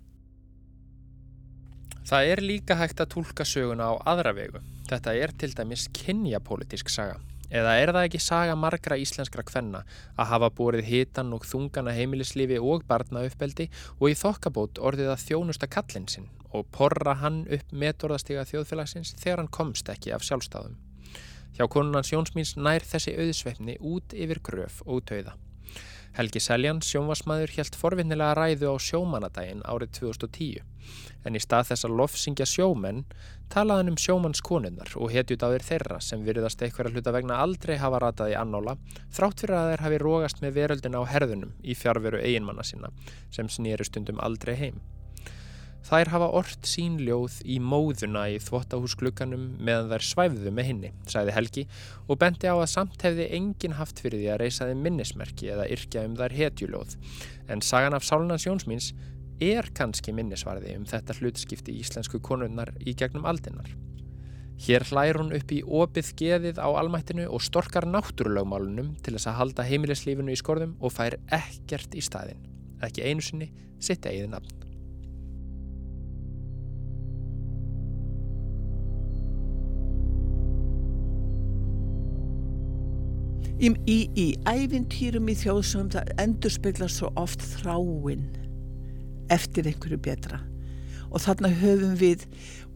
Það er líka hægt að tólka söguna á aðra vegu. Þetta er til dæmis kynjapólitísk saga. Eða er það ekki saga margra íslenskra kvenna að hafa borið hitan og þungana heimilislifi og barnauppbeldi og í þokkabót orðið að þjónusta kallin sinn og porra hann upp metorðastiga þjóðfélagsins þegar hann komst ekki af sjálfstáðum. Hjá konunans Jónsmíns nær þessi auðsveifni út yfir gröf og tauða. Helgi Seljan, sjónvasmaður, helt forvinnilega ræðu á sjómanadaginn árið 2010 en í stað þess að lofsingja sjómenn talaði hann um sjómannskonunnar og hetjut á þeir þeirra sem virðast eitthvað hluta vegna aldrei hafa ratað í annóla þrátt fyrir að þeir hafi rógast með veröldina á herðunum í fjárveru eiginmanna sína sem snýri stundum aldrei heim. Þær hafa ort sín ljóð í móðuna í þvóttahúsklukkanum meðan þær svæfðu með hinni, sæði Helgi og bendi á að samt hefði enginn haft fyrir því að reysa þeim minnismerki eða yrkja um þær hetjuljóð. En sagan af Sálunans Jónsmíns er kannski minnisvarði um þetta hlutskipti íslensku konunnar í gegnum aldinnar. Hér hlær hún upp í opið geðið á almættinu og storkar náttúrulögmálunum til þess að halda heimilislífinu í skorðum og fær ekkert í staðin. Ekki einu sinni sitt eigið nafn. Í, í, í ævintýrum í þjóðsum það endur spekla svo oft þráinn eftir einhverju betra. Og þarna höfum við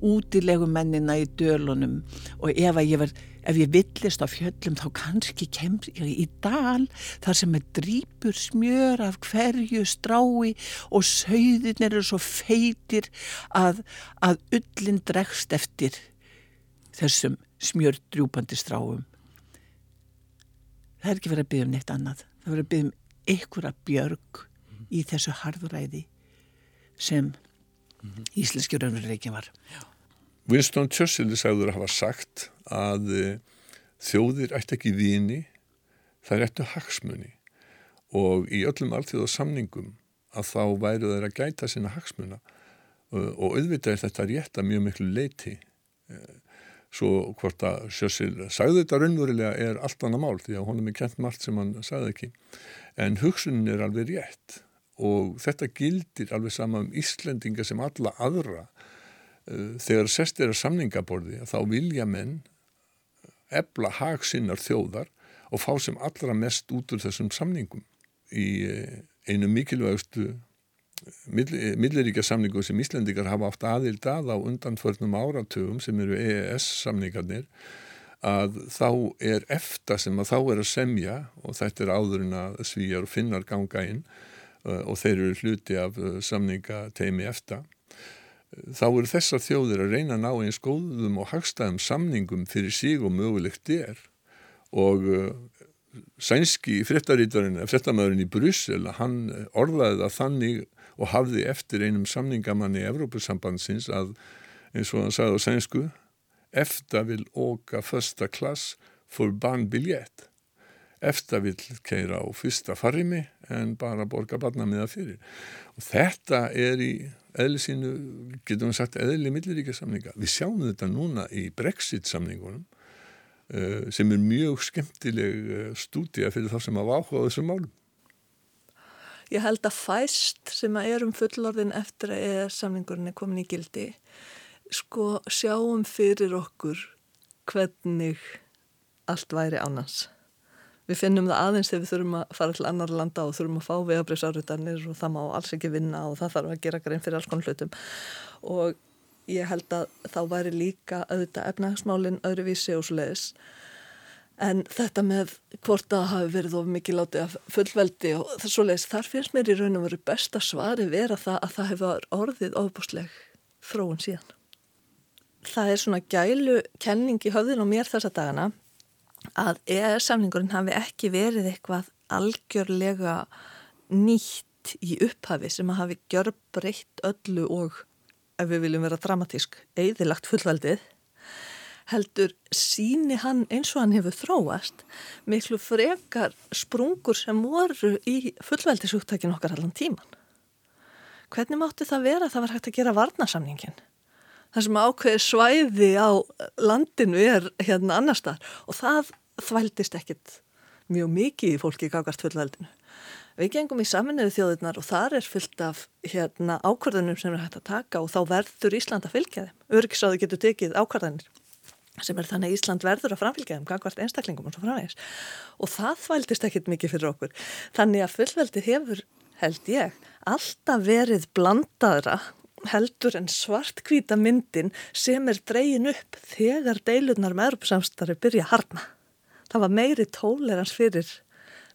útilegu mennina í dölunum. Og ef ég, var, ef ég villist á fjöllum þá kannski kemst ég í dal þar sem er drýpur smjör af hverju strái og söðin eru svo feitir að, að ullin dregst eftir þessum smjördrjúpandi stráum það er ekki verið að byggja um neitt annað það verið að byggja um einhverja björg mm. í þessu harðuræði sem mm íslenski raunveruleikin var Já. Winston Churchill sagður að hafa sagt að uh, þjóðir ætti ekki vini það er eftir hagsmunni og í öllum alltíð og samningum að þá væru þeir að gæta sína hagsmuna uh, og auðvitað er þetta rétt að mjög miklu leiti uh, svo hvort að Sjössil sagði þetta raunverulega er allt annað mál því að honum er kent margt sem hann sagði ekki. En hugsunin er alveg rétt og þetta gildir alveg sama um Íslendinga sem alla aðra. Uh, þegar sest er að samningaborði þá vilja menn ebla hagsinnar þjóðar og fá sem allra mest út úr þessum samningum í uh, einu mikilvægustu milliríkja samningu sem Íslandikar hafa átt aðild að á undanförnum áratugum sem eru EES samningarnir að þá er efta sem að þá er að semja og þetta er áðurinn að svíjar og finnar ganga inn uh, og þeir eru hluti af uh, samningateimi efta. Þá eru þessar þjóðir að reyna að ná eins góðum og hagstæðum samningum fyrir síg og mögulegt er. Og sænski fréttarítarinn, fréttamæðurinn í Bryssel, hann orðaði það þannig og hafði eftir einum samningamanni í Evrópusambandsins að eins og hann sagði á sænsku eftir vil óka första klass for barnbiljett eftir vil keira á fyrsta farimi en bara borga barnamiða fyrir. Og þetta er í eðli sínu, getum við sagt eðli milliríkja samninga. Við sjáum þetta núna í Brexit samningunum uh, sem er mjög skemmtileg uh, stúdía fyrir þá sem hafa áhugað þessum málum Ég held að fæst sem að erum fullorðin eftir að eða samningurinn er komin í gildi sko sjáum fyrir okkur hvernig allt væri annars. Við finnum það aðeins þegar við þurfum að fara til annar landa og þurfum að fá vegabriðsárutanir og það má alls ekki vinna og það þarf að gera grein fyrir alls konar hlutum og ég held að þá væri líka auðvitað efnahagsmálinn öðruvísi og svo leiðis En þetta með hvort það hafi verið of mikið látið af fullveldi og svo leiðist, þar finnst mér í raun og veru besta svari vera það að það hefur orðið ofbúsleg þróun síðan. Það er svona gælu kenning í höfðin og mér þessa dagana að EES-samningurinn hafi ekki verið eitthvað algjörlega nýtt í upphafi sem að hafi gjör breytt öllu og, ef við viljum vera dramatísk, eðilagt fullveldið heldur síni hann eins og hann hefur þróast miklu frekar sprungur sem voru í fullveldisúttakinn okkar allan tíman. Hvernig mátti það vera að það var hægt að gera varnasamningin? Það sem ákveði svæði á landinu er hérna annar starf og það þvældist ekkit mjög mikið í fólki í gagast fullveldinu. Við gengum í saminuðu þjóðurnar og þar er fyllt af hérna, ákvarðunum sem er hægt að taka og þá verður Ísland að fylgja þeim. Öryggisáðu getur tekið ákvarðanir sem er þannig að Ísland verður að framfylgja þeim gangvart einstaklingum og svo framvegis. Og það þvældist ekkit mikið fyrir okkur. Þannig að fullveldi hefur, held ég alltaf verið blandaðra heldur en svartkvíta myndin sem er dreyin upp þegar deilurnar með Europsamstarfi byrja að harna það var meiri tólerans fyrir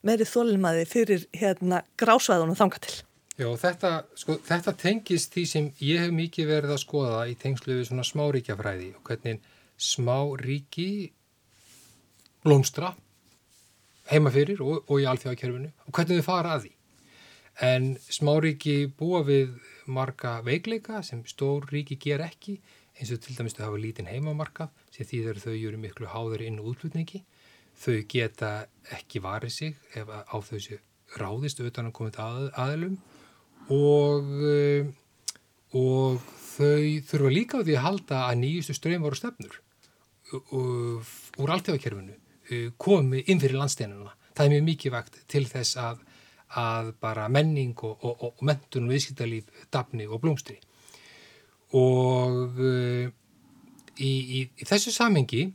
meiri þólimaði fyrir hérna grásvæðunum þanga til. Já, þetta, sko, þetta tengist því sem ég hef mikið verið að skoða í tengslu við svona smáríkjafræði og hvernig smá ríki blómstra heima fyrir og, og í alþjóðakerfinu og hvernig þau fara að því. En smáríki búa við marga veikleika sem stór ríki ger ekki eins og til dæmis þau hafa lítinn heimamarka sem þegar þau eru miklu háður inn og útlutningi. Þau geta ekki varið sig ef á þau séu ráðist utan að komið að, aðlum og, eh, og þau þurfa líka á því að halda að nýjustu ströym voru stefnur úr alltjóðakerfinu komi inn fyrir landsteinuna. Það er mjög mikið vakt til þess að, að bara menning og, og, og mentun og viðskiptalíf dafni og blómstri. Og uh, í, í, í þessu samengi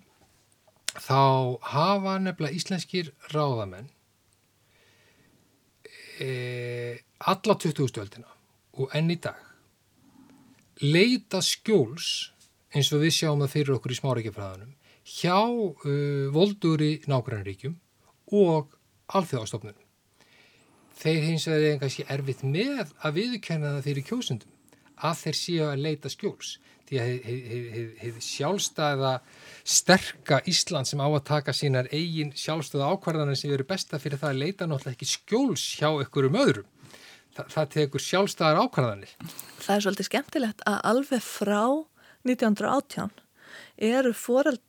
þá hafa nefnilega íslenskir ráðamenn e, alla 20. stöldina og enn í dag leita skjóls eins og við sjáum það fyrir okkur í smáreikjafræðanum hjá uh, volduri nákvæmríkjum og alþjóðastofnunum. Þeir hins vegar er kannski erfitt með að viðkenna það fyrir kjósundum að þeir séu að leita skjóls því að hefur sjálfstæða sterka Ísland sem á að taka sínar eigin sjálfstöða ákvarðanir sem eru besta fyrir það að leita náttúrulega ekki skjóls hjá ykkurum öðrum. Þa, það tekur sjálfstæðar ákvarðanir. Það er svolítið skemmtilegt að alveg frá 1918 eru foreld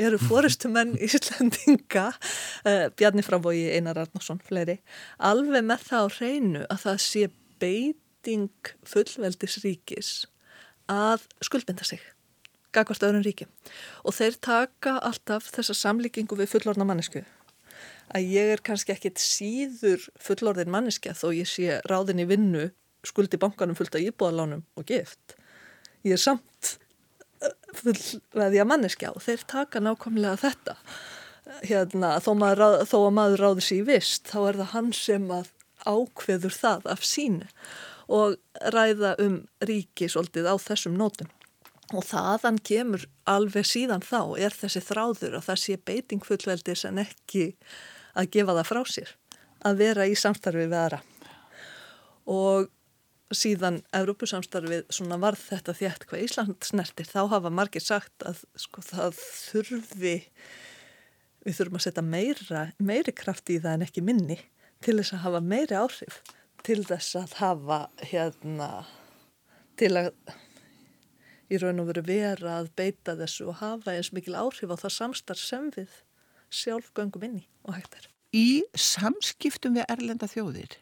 eru fórustumenn <laughs> Íslandinga uh, Bjarni Frambói, Einar Arnarsson fleiri, alveg með það á hreinu að það sé beiting fullveldisríkis að skuldbinda sig gagvart öðrum ríki og þeir taka alltaf þessa samlíkingu við fullorna mannesku að ég er kannski ekkit síður fullorðin manneska þó ég sé ráðin í vinnu skuldi bankanum fullt af íbúðalánum og gift ég er samt eh, fullveðja manneskja og þeir taka nákvæmlega þetta. Hérna, þó, ráð, þó að maður ráður sér í vist þá er það hann sem að ákveður það af sínu og ræða um ríki svolítið á þessum nótum. Og þaðan kemur alveg síðan þá er þessi þráður að það sé beiting fullveldis en ekki að gefa það frá sér að vera í samstarfi við aðra. Og síðan Európusamstarfið svona varð þetta þétt hvað Ísland snertir þá hafa margir sagt að sko það þurfi við þurfum að setja meira, meiri kraft í það en ekki minni til þess að hafa meiri áhrif til þess að hafa hérna til að í raun og veru vera að beita þessu og hafa eins mikil áhrif á það samstarf sem við sjálf göngum inn í og hægt er. Í samskiptum við erlenda þjóðir,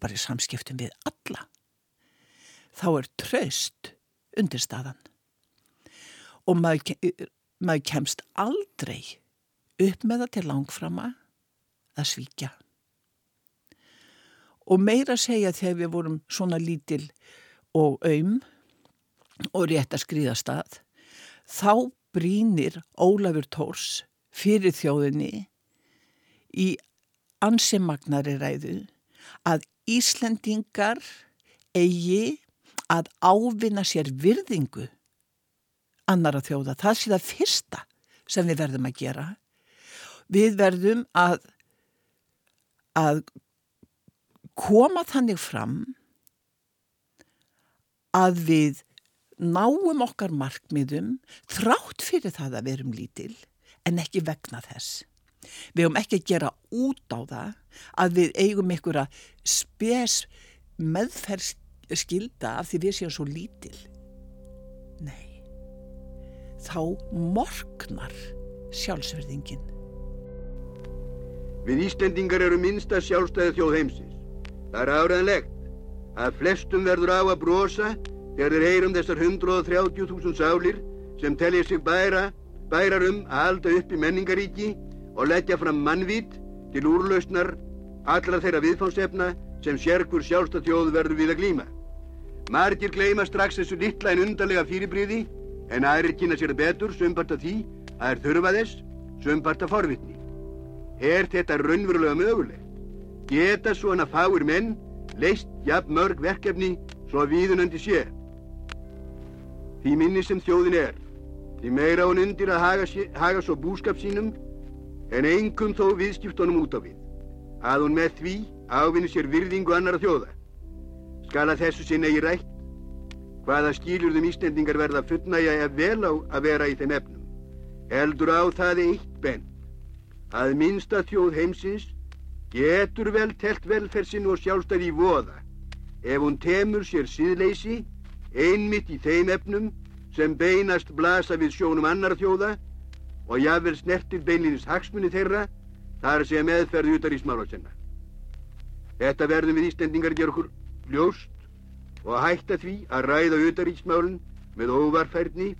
bara í samskiptum við alla þá er tröst undir staðan og maður, maður kemst aldrei upp með það til langframa að svíkja. Og meira segja þegar við vorum svona lítil og auðm og rétt að skrýða stað, þá brínir Ólafur Tórs fyrir þjóðinni í ansimagnari ræðu að Íslendingar eigi að ávinna sér virðingu annara þjóða. Það sé það fyrsta sem við verðum að gera við verðum að að koma þannig fram að við náum okkar markmiðum þrátt fyrir það að verum lítil en ekki vegna þess. Við höfum ekki að gera út á það að við eigum einhverja spes meðferðskilda af því við séum svo lítil. Nei, þá morgnar sjálfsverðingin. Við Íslendingar eru minnsta sjálfstæði þjóð heimsins. Það er áræðanlegt að flestum verður á að brosa þegar þeir heyrum þessar 130.000 sálir sem tellir sig bæra, bærar um að halda upp í menningaríki og leggja fram mannvít til úrlausnar allra þeirra viðfánsefna sem sérkur sjálfstæð þjóð verður við að glýma. Margir gleima strax þessu litla en undarlega fyrirbríði en aðrir kynna sér betur sömbarta því að er þurfa þess sömbarta forvitni. Er þetta raunverulega mögulegt? Geta svona fáir menn leist jafn mörg verkefni svo viðunandi sé? Því minni sem þjóðin er, því meira hún undir að haga, haga svo búskap sínum en engum þó viðskiptunum út á við, að hún með því ávinni sér virðingu annara þjóða. Skal að þessu sinna í rætt, hvaða skilurðum Íslendingar verða fullnægja ef vel á að vera í þeim efnum. Heldur á það eitt benn, að minnsta þjóð heimsins getur vel telt velferðsinn og sjálfstæði í voða ef hún temur sér síðleysi einmitt í þeim efnum sem beinast blasa við sjónum annar þjóða og jável snertir beinlinis hagsmunni þeirra þar sem meðferði utar í smálasenna. Þetta verðum við Íslendingar gera okkur ljóst og hætta því að ræða utaríksmálun með óvarfærni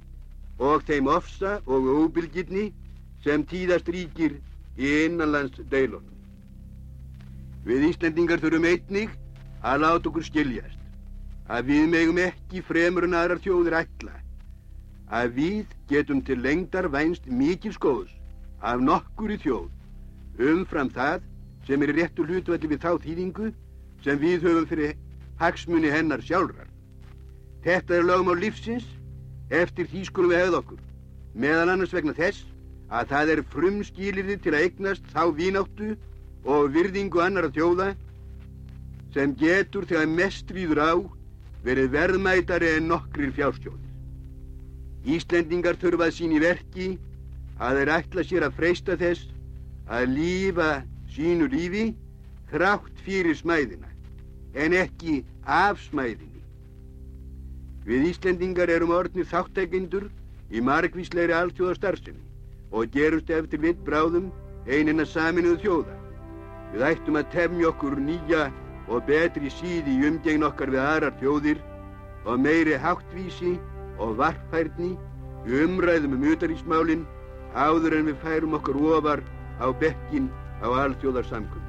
og þeim ofsa og óbylgirni sem tíðast ríkir í innanlands deilunum. Við Íslendingar þurfum einnig að láta okkur skiljast að við megum ekki fremur en aðrar þjóðir ætla að við getum til lengdar vænst mikil skóðs af nokkur í þjóð umfram það sem er réttu hlutvalli við þá þýðingu sem við höfum fyrir hagsmunni hennar sjálfrar. Þetta er lögum á lífsins eftir því skulum við hefða okkur meðal annars vegna þess að það er frumskýlirði til að eignast þá vínáttu og virðingu annara þjóða sem getur þegar mest rýður á verið verðmætari en nokkrir fjárstjóðir. Íslendingar þurfað sín í verki að þeir ætla sér að freysta þess að lífa sínu lífi þrátt fyrir smæðina en ekki af smæðinni. Við Íslendingar erum orðnir þáttækindur í margvísleiri alltjóðastarfsemi og gerumst eftir vitt bráðum einina saminuð þjóða. Við ættum að temja okkur nýja og betri síði í umgegn okkar við aðrar þjóðir og meiri háttvísi og varfærni umræðum um utarísmálinn áður en við færum okkur ofar á bekkin á alþjóðarsamkum.